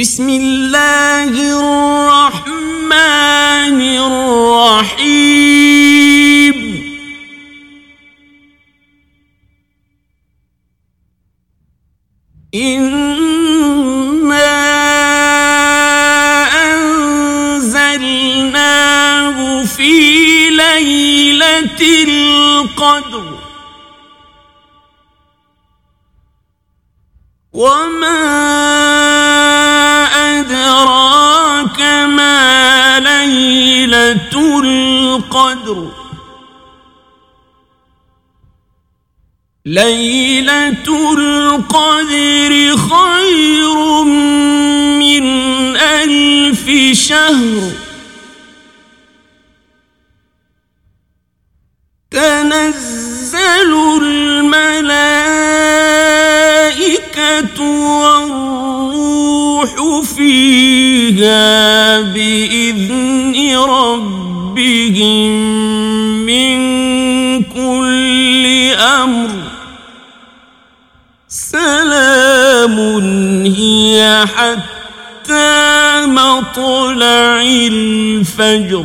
بسم الله الرحمن الرحيم. إنا أنزلناه في ليلة القدر. وما القدر. ليلة القدر خير من ألف شهر. تنزل الملائكة والروح فيها بإذن ربهم من كل أمر سلام هي حتى مطلع الفجر.